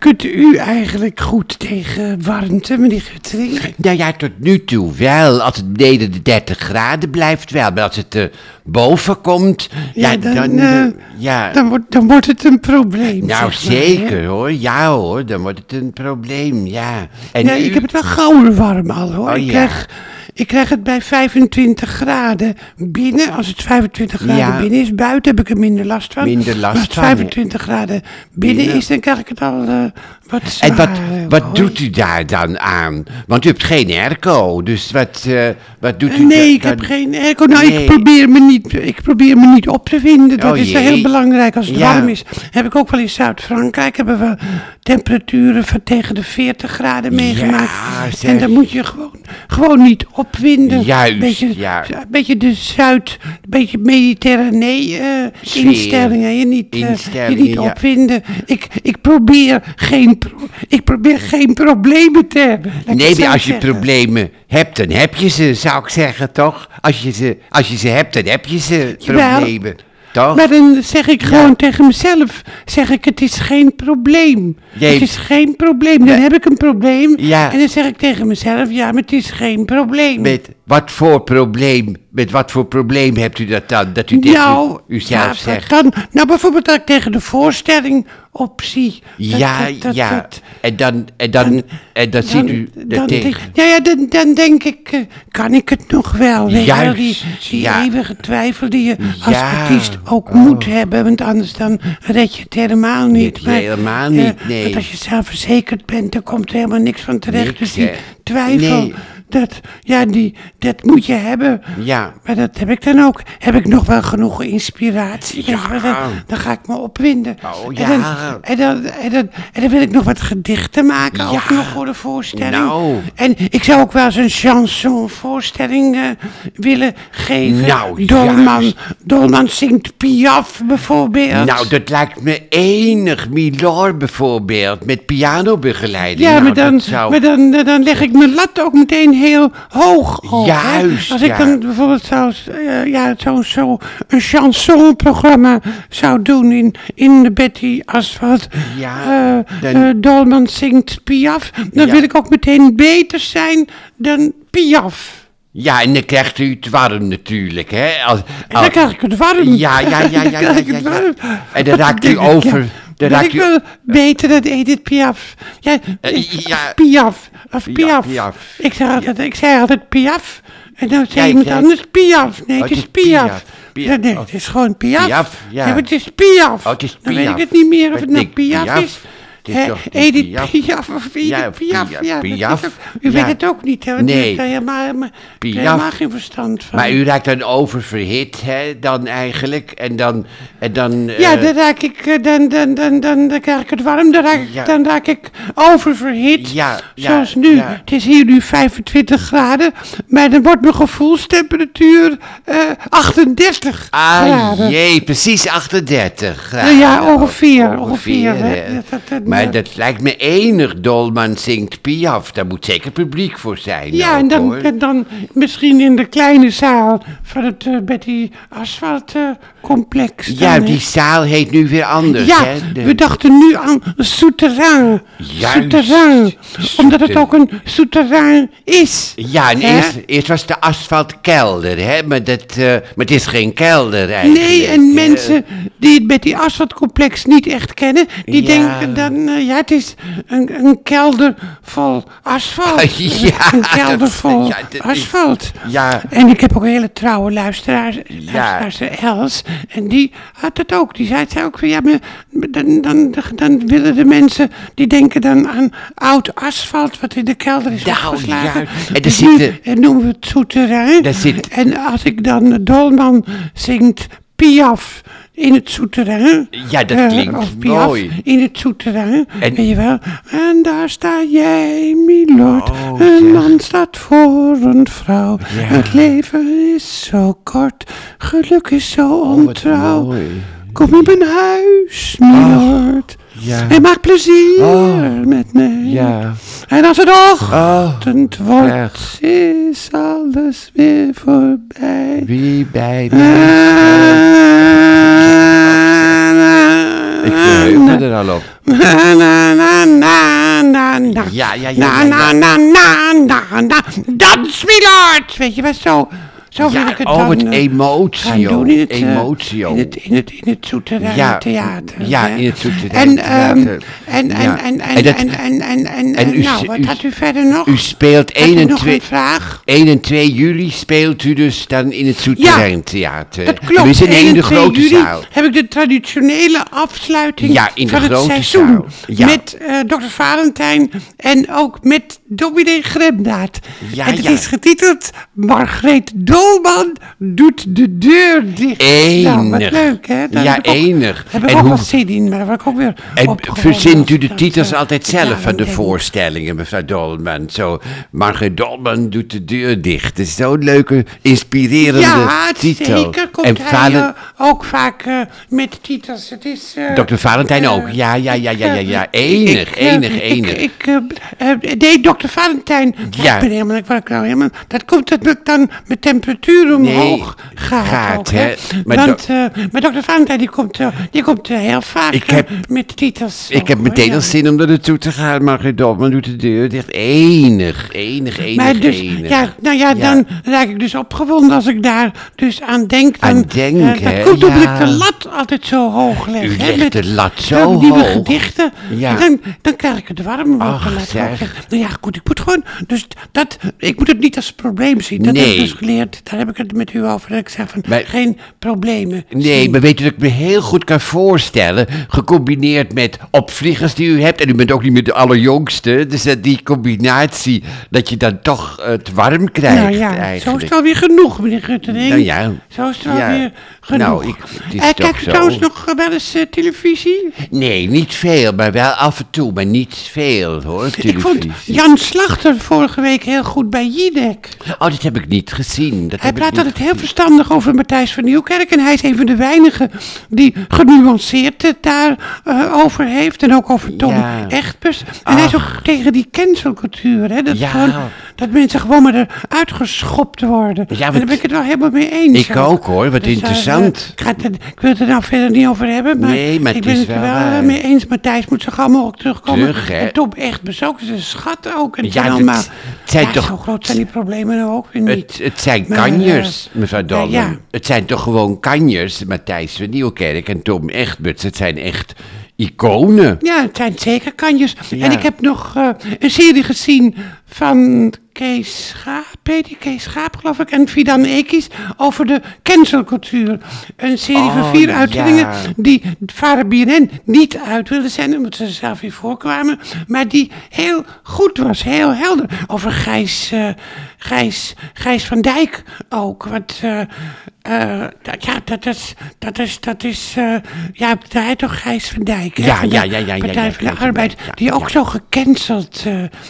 kunt u eigenlijk goed tegen warmte, meneer Guttering? Nou ja, tot nu toe wel. Als het beneden de 30 graden blijft wel. Maar als het er boven komt, ja, Ja, dan, dan... eh, eh, ja. Dan wordt, dan wordt het een probleem. nou, zeg maar, hè? zeker hoor. Ja hoor, dan wordt het een probleem, ja. En Ja, u- ik heb het wel gauw warm al hoor. Oh, ik, ja. krijg, ik krijg het bij 25 graden binnen. Als het 25 graden Ja. binnen is, buiten heb ik er minder last van. Minder last als het van, hè. 25 graden binnen, Binnen. is, dan krijg ik het al eh, wat. En wat, eh, wat doet u daar dan aan? Want u hebt geen airco, dus wat, eh, wat doet u Nee, ik heb geen airco. Nou, Nee. ik, probeer me niet, ik probeer me niet op te winden. Dat Oh, is heel belangrijk als het Ja. warm is. Heb ik ook wel in Zuid-Frankrijk. Hebben we temperaturen van tegen de 40 graden meegemaakt. zeg. en dan moet je gewoon, gewoon niet opwinden. Juist, beetje, ja. Een beetje de Zuid, een beetje mediterranee eh, Sfeer. instellingen. Je niet, eh, je niet ja. opwinden. Ik, ik, probeer geen pro- ik probeer geen problemen te hebben. Nee, maar als je zeggen. problemen hebt, dan heb je ze, zou ik zeggen, toch? Als je ze, als je ze hebt, dan heb je ze, Jawel. problemen. Toch? Maar dan zeg ik gewoon tegen mezelf, zeg ik, het is geen probleem. Het is geen probleem. Dan heb ik een probleem. Ja. En dan zeg ik tegen mezelf, ja, maar het is geen probleem. Met wat voor probleem, met wat voor probleem hebt u dat dan? Dat u tegen nou, u, uzelf ja, zegt. Dan, nou, bijvoorbeeld dat ik tegen de voorstelling opzie. Dat- ja, dat- dat- ja. dat- en dan, en dan, en dan ziet u dan, denk, tegen. ja, ja, dan, dan denk ik, eh, kan ik het nog wel? Juist, die, die ja. eeuwige twijfel die je als Ja, artiest ook oh. moet hebben, want anders dan red je het helemaal niet. Je helemaal eh, niet, nee. Want als je zelfverzekerd bent, dan komt er helemaal niks van terecht. Niks, dus die twijfel, Nee. Dat, ja, die, dat moet je hebben. Ja. Maar dat heb ik dan ook. Heb ik nog wel genoeg inspiratie? Ja. Dan, dan ga ik me opwinden. Oh, En ja. dan, en, dan, en, dan, en dan wil ik nog wat gedichten maken, ook Ja. nog voor de voorstelling. Nou. En ik zou ook wel eens een chansonvoorstelling eh, willen geven. Nou, Dolman, juist. Dolman zingt Piaf bijvoorbeeld. Nou, dat lijkt me enig. Milor bijvoorbeeld, met pianobegeleiding. ja, nou, maar, dan, dat zou... maar dan, eh, dan leg ik mijn lat ook meteen heel hoog op. hè. Juist, Als ik ja. dan bijvoorbeeld zou, eh, ja, zo, zo een chansonprogramma zou doen in, in de Betty Asphalt. Ja, eh, dan- eh, Dolman zingt Piaf. Dan Ja. wil ik ook meteen beter zijn dan Piaf. Ja, en dan krijgt u het warm natuurlijk, hè? Als, En dan krijg ik het warm. Ja, ja, ja, ja, ja, ja, ja. En dan raakt u over- raakt ik wel beter dan Edith Piaf. Ja, Eh, ja. Piaf. Of Piaf. Piaf. Ik, zei altijd, ik zei altijd Piaf. En dan zei Ja, iemand anders Piaf. Nee, Oh, het is Piaf. Ja, nee, Oh. het is gewoon Piaf. Ja. maar het is Piaf. Oh, Dan weet ik het niet meer of Maar het nou Piaf. is. Edith Piaf? Of Edith Piaf. Piaf, u weet het ook niet, hè? Nee. daar helemaal, geen verstand van. Maar u raakt dan oververhit, hè, dan eigenlijk. En dan... En dan Ja, eh, dan raak ik, eh, dan, dan, dan, dan, dan krijg ik het warm, dan raak, dan raak ik oververhit. Zoals nu. Het is hier nu 25 graden, maar dan wordt mijn gevoelstemperatuur eh 38 Ah, graden. jee, precies 38 graden. Ja, ongeveer, ongeveer, Dat- maar dat lijkt me enig. Dolman zingt Piaf. Daar moet zeker publiek voor zijn. Ja, ook, en dan, en dan misschien in de kleine zaal van het Betty Asphalt eh, complex. dan, Ja, die zaal heet nu weer anders, Ja, hè? de- we dachten nu aan een souterrain. Juist, Souterrain. Omdat het ook een souterrain is. Ja, en eerst, eerst was de asfaltkelder, hè? Maar, dat, eh, maar het is geen kelder eigenlijk. Nee, en mensen die het die asfaltcomplex niet echt kennen, die Ja. denken dan, eh, ja, het is een, een kelder vol asfalt. Ja, een kelder dat- vol ja, dat is- asfalt. Ja. En ik heb ook een hele trouwe luisteraar, luisteraar Els, en die had het ook. Die zei, zei ook van, ja, maar dan, dan, dan willen de mensen, die denken dan aan oud asfalt, wat in de kelder is Nou, opgeslagen. juist. En Dus zitten- en noemen we het souterrain. Daar zit- En als ik dan Dolman zingt Piaf in het souterrain. Ja, dat eh, klinkt Piaf mooi. in het souterrain. En- Weet je wel. En daar sta jij, milord. Oh, een zeg. man staat voor een vrouw. Het leven is zo kort. Geluk is zo Oh, ontrouw. Kom in mijn huis, milord. Ja. En maak plezier Oh, met mij. Ja. En als het Oh, ochtend wordt, echt. is alles weer voorbij. wie bij mij... Ik verheug me er al op. Na, na, na, na, na, na. Ja, ja, ja, Na, na, na, na, na, na. Dans, Milord! Weet je wat, zo... Zo wil Ja, ik het oh, dan het eh, emotio, in het, eh, emotio. In het, in het, in het Zoeterij Ja, Theater. ja, in het Zoeterij en, ehm, Theater. En, en, Ja. en, en, En dat- en, en, en, en, en u nou, wat u- had u verder nog? U speelt Had u 1 en, nog 2, een vraag? 1 en 2 juli speelt u dus dan in het Souterrain Theater. Dat klopt. Nee, 1 in de en 2 grote juli zaal. heb ik de traditionele afsluiting Ja, in de van het grote seizoen. zaal. Ja. Met eh Dr. Valentijn en ook met dominee Gremdaad. Ja, en het ja. is getiteld Margreet Dolman doet de deur dicht. Nou, wat Enig. leuk, hè? Daar Ja, heb ik ook- enig. Heb ik En ook hoe- zin in, maar word ik ook weer En verzint u de dat, titels altijd ja, zelf van de voorstellingen, mevrouw Dolman? Zo, Margaret Dolman doet de deur dicht. Het is zo'n leuke, inspirerende Ja, titel. zeker komt en hij eh, ook vaak eh, met titels. Het is... eh, Dr. Valentijn ook. Ja, ja, ja, ja, ja, ja. Enig, ik, enig, ik- enig. Ik, eh, nee, dokter Valentijn. Ja. Ik ben helemaal, wat ik nou helemaal, dat komt dat ik dan met temperatuur omhoog gaat. gaat, ook, hè. Maar Want, eh, maar dokter Valentijn die komt, eh, die komt eh, heel vaak Ik eh, heb- met titels. Ik heb meteen hoor, al ja. zin om naar naartoe te gaan. Margaret Dolman doet de deur dicht. Enig, enig, enig, Maar dus, enig. ja, nou ja, Ja. dan raak ik dus opgewonden als ik daar dus aan denk. Dan, Aan denk, hè, komt omdat ja. ik de lat altijd zo hoog leg. U hè, legt met de lat zo zulke nieuwe hoog. gedichten. Ja. Dan, dan krijg ik het warm. hoog. Nou ja, goed, ik moet gewoon, dus dat, ik moet het niet als probleem zien. Dat heb Nee. ik dus geleerd, daar heb ik het met u over. Dat ik zeg van, Maar- geen problemen. Nee, maar weet u dat ik me heel goed kan voorstellen, gecombineerd met opvliegers die u hebt, en u bent ook niet meer de allerjongste, dus dat die combinatie, dat je dan toch het warm krijgt Nou ja, zo is het alweer genoeg, meneer Guttering. Nou ja. Zo is het Ja. alweer genoeg. Nou, ik- Eh, Kijk zo. trouwens nog eh, wel eens eh, televisie? Nee, niet veel, maar wel af en toe, maar niet veel hoor, Ik vond televisie. Jan Slachter vorige week heel goed bij Jinek. Oh, dat heb ik niet gezien. Dat Hij praat altijd heel verstandig over Matthijs van Nieuwkerk. En hij is een van de weinigen die genuanceerd het daarover over heeft. En ook over Tom Ja. Echtbus. En hij is ook tegen die cancelcultuur. Hè? Dat, Ja. gewoon, dat mensen gewoon maar eruit geschopt worden. Ja, en daar ben ik het wel helemaal mee eens. Ik ook, hoor. Wat daar, interessant. eh, ik, ga het, ik wil het er nou verder niet over hebben. Maar Nee, maar ik ben het er wel wel eh, mee eens. Matthijs moet zo gauw mogelijk terugkomen. Terug? En Tom Echtbus ook. Dat is een schat ook. En Ja, allemaal... het zijn ja, toch- zo groot zijn die problemen nou ook weer niet. Het, het zijn Maar, kanjers, mevrouw ja. Het zijn toch gewoon kanjers, Matthijs van Nieuwkerk en Tom Echtbuts. Het zijn echt iconen. Ja, het zijn zeker kanjes. Ja. En ik heb nog eh, een serie gezien van Schaap, Kees Schaap geloof ik, en Fidan Ekis over de cancelcultuur. Een serie Oh, van vier uitzendingen ja. die Varen BNN niet uit wilden zenden, omdat ze zelf weer voorkwamen, maar die heel goed was, heel helder. Over Gijs, eh, Gijs, Gijs van Dijk ook, wat... eh, eh, dat- ja, dat is, dat is, dat is, eh, ja, daar heet toch Gijs van Dijk, hè, Ja, van ja, ja, ja, Partij ja, van de Arbeid, die ook zo gecanceld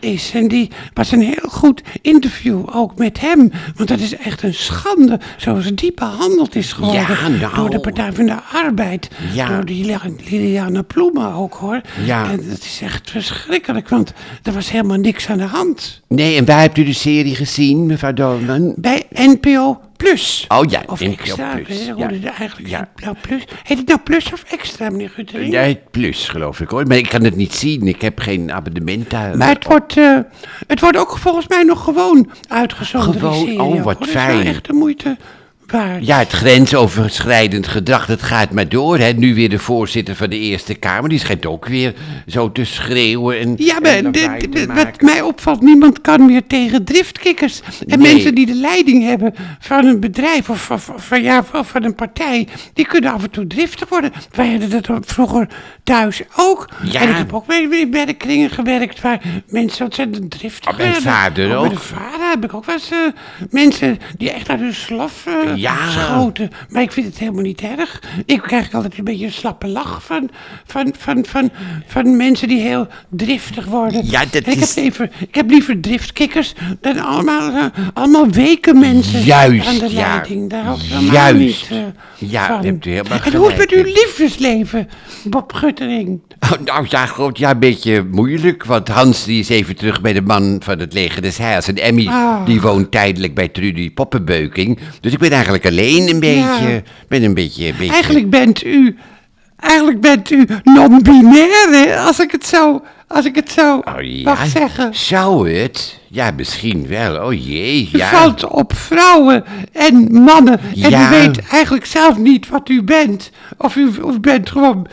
is. En die was een heel goed interview, ook met hem. Want dat is echt een schande, zoals die behandeld is geworden. Ja, nou. Door de Partij van de Arbeid. Ja. Door die Lilian- Liliane Ploemen ook, hoor. Ja. En dat is echt verschrikkelijk, want er was helemaal niks aan de hand. Nee, en waar hebt u de serie gezien, mevrouw Dolman? Bij NPO Plus. Oh ja, of Extra. Plus, ja. het eigenlijk Ja. nou Plus. Heet het nou Plus of Extra, meneer Guttering? Ja, het plus, geloof ik hoor. Maar ik kan het niet zien. Ik heb geen abonnement daar. Maar het wordt, eh, het wordt ook volgens mij nog gewoon uitgezonden. Gewoon? Oh, wat hoor. Dat is fijn. echt de moeite Ja, het grensoverschrijdend gedrag, dat gaat maar door. Hè. Nu weer de voorzitter van de Eerste Kamer, die schijnt ook weer zo te schreeuwen en Ja, en maar de- de- de- maken. wat mij opvalt, niemand kan meer tegen driftkikkers. En Nee. mensen die de leiding hebben van een bedrijf of, of, of, van- ja, of van een partij, die kunnen af en toe driftig worden. Wij hadden dat vroeger thuis ook. Ja. En ik heb ook bij, bij werkkringen gewerkt waar mensen ontzettend driftig Oh, mijn werden. vader Bij ook. de vader heb ik ook wel eens eh, mensen die echt uit hun slof eh, Ja. schoten. Maar ik vind het helemaal niet erg. Ik krijg altijd een beetje een slappe lach van, van, van, van, van mensen die heel driftig worden. Ja, dat ik, is- heb liever, ik heb liever driftkikkers dan allemaal, eh, allemaal weken mensen Juist, aan de ja. leiding. Daar hou ik helemaal Juist. niet eh, Ja, van. hebt u helemaal En hoe is het met uw liefdesleven, Bob Guttering? Oh, nou ja, goed, ja, een beetje moeilijk. Want Hans die is even terug bij de man van het leger des Heils. En Emmy Ah. die woont tijdelijk bij Trudy Poppenbeuking. Dus ik ben eigenlijk alleen een beetje. Ben een beetje, een beetje Eigenlijk bent u eigenlijk bent u non-binair, hè, als ik het zo, als ik het zo Oh ja, mag zeggen. zou het? Ja, misschien wel. Oh jee, U ja. valt op vrouwen en mannen. En Ja. u weet eigenlijk zelf niet wat u bent. Of u, of u bent gewoon...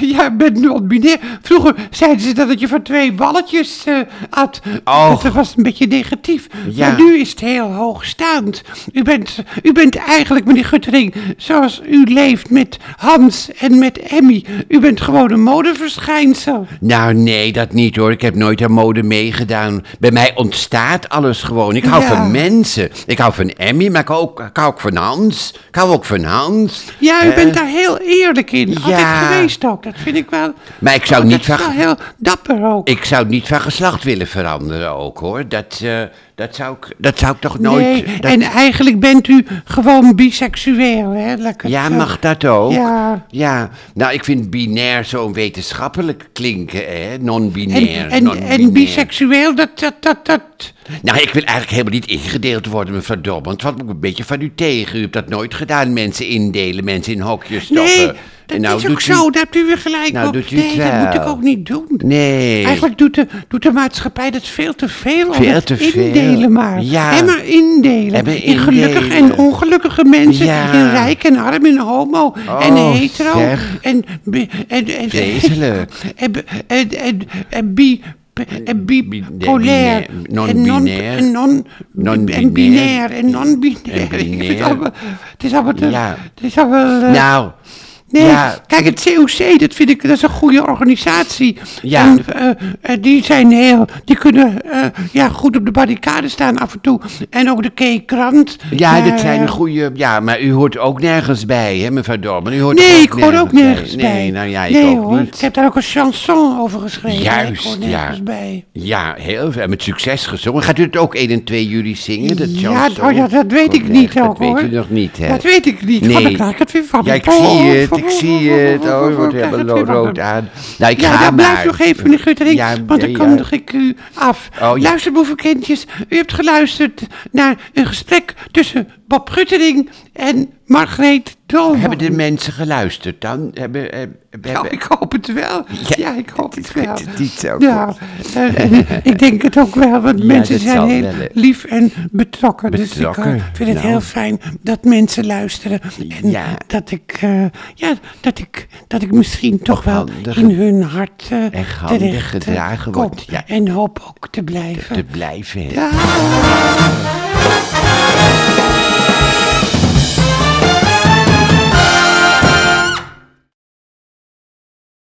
Ja, u bent non-binair. Vroeger zeiden ze dat je van twee balletjes had. Och. Dat was een beetje negatief. Ja. Maar nu is het heel hoogstaand. U bent, u bent eigenlijk, meneer Guttering, zoals u leeft met Hans en met Emmy. U bent gewoon een modeverschijnsel. Nou, nee, dat niet hoor. Ik heb nooit aan mode meegedaan. Bij mij ontstaat alles gewoon. Ik hou Ja. van mensen. Ik hou van Emmy, maar ik hou ook, ik hou ook van Hans. Ik hou ook van Hans. Ja, u bent daar heel eerlijk in. Altijd ja. geweest ook. Dat vind ik wel... Maar ik zou Oh, niet dat is van- wel heel dapper ook. Ik zou niet van geslacht willen veranderen ook hoor. Dat, eh, dat, zou, ik, dat zou ik toch nooit... nee, dat- en eigenlijk bent u gewoon biseksueel, hè? Lekker ja, zo. mag dat ook? Ja. Ja, nou ik vind binair zo'n wetenschappelijk klinken, hè. Non-binair. En, en, biseksueel, dat, dat, dat, dat... Nou, ik wil eigenlijk helemaal niet ingedeeld worden, mevrouw valt me ook een beetje van u tegen. U hebt dat nooit gedaan, mensen indelen, mensen in hokjes stoppen. Nee, dat En nou is ook doet u- zo, daar hebt u weer gelijk Nou op. doet u nee, dat moet ik ook niet doen. Nee. Eigenlijk doet de, doet de maatschappij dat veel te veel. Veel te veel. indelen maar. Ja. En maar indelen. En maar In gelukkige en indelen. ongelukkige mensen. Ja. In rijk en arm, in homo en Oh, hetero. zeg. En, bi- en, en, Vreselijk. En, en, en, en bi... En bipolair. binair, en non- non-binair. En non- Non-binair. en binair. En non-binair. En Het is allemaal te... Ja. Het is allemaal... eh, Nou, Nee, ja. kijk, het COC, dat vind ik, dat is een goede organisatie. Ja. En eh, eh, die zijn heel, die kunnen eh, ja, goed op de barricade staan af en toe. En ook de K-krant. ja, dat zijn goede... Ja, maar u hoort ook nergens bij, hè, mevrouw Dorman? U hoort Nee, ik hoor ook nergens bij. Nee, nou ja, ik nee, ook hoor. niet. Ik heb daar ook een chanson over geschreven. Juist, ja. bij. Ja, heel veel. En met succes gezongen. Gaat u het ook 1 en 2 juli zingen? Dat Ja, chanson? oh ja, dat weet ik niet ook, Dat hoor. weet u nog niet, hè? Dat weet ik niet. Nee. Dan krijg ik het weer van Ja, ik zie het, ik zie het. Oh, Ik krijg helemaal rood aan. Nou, ik ja, ga maar. blijf nog even, meneer Guttering, want dan kondig ik u af. Oh. Luister, boevenkindjes, u hebt geluisterd naar een gesprek tussen Bob Guttering en Margreet Dolman. Hebben de mensen geluisterd dan? Hebben, eh, hebben, Nou, ik hoop het wel. Ja, Ja, ik hoop het wel. het is niet zo Ja, en, en ik denk het ook wel, want Ja, mensen zijn heel wel, hè. lief en betrokken. Dus ik Betrokken, eh, vind het nou. heel fijn dat mensen luisteren. En Ja. dat ik, eh, ja, dat ik, dat ik misschien toch wel in hun hart eh en terecht eh, gedragen kom. wordt, ja. En hoop ook te blijven. te blijven. hè. Ja.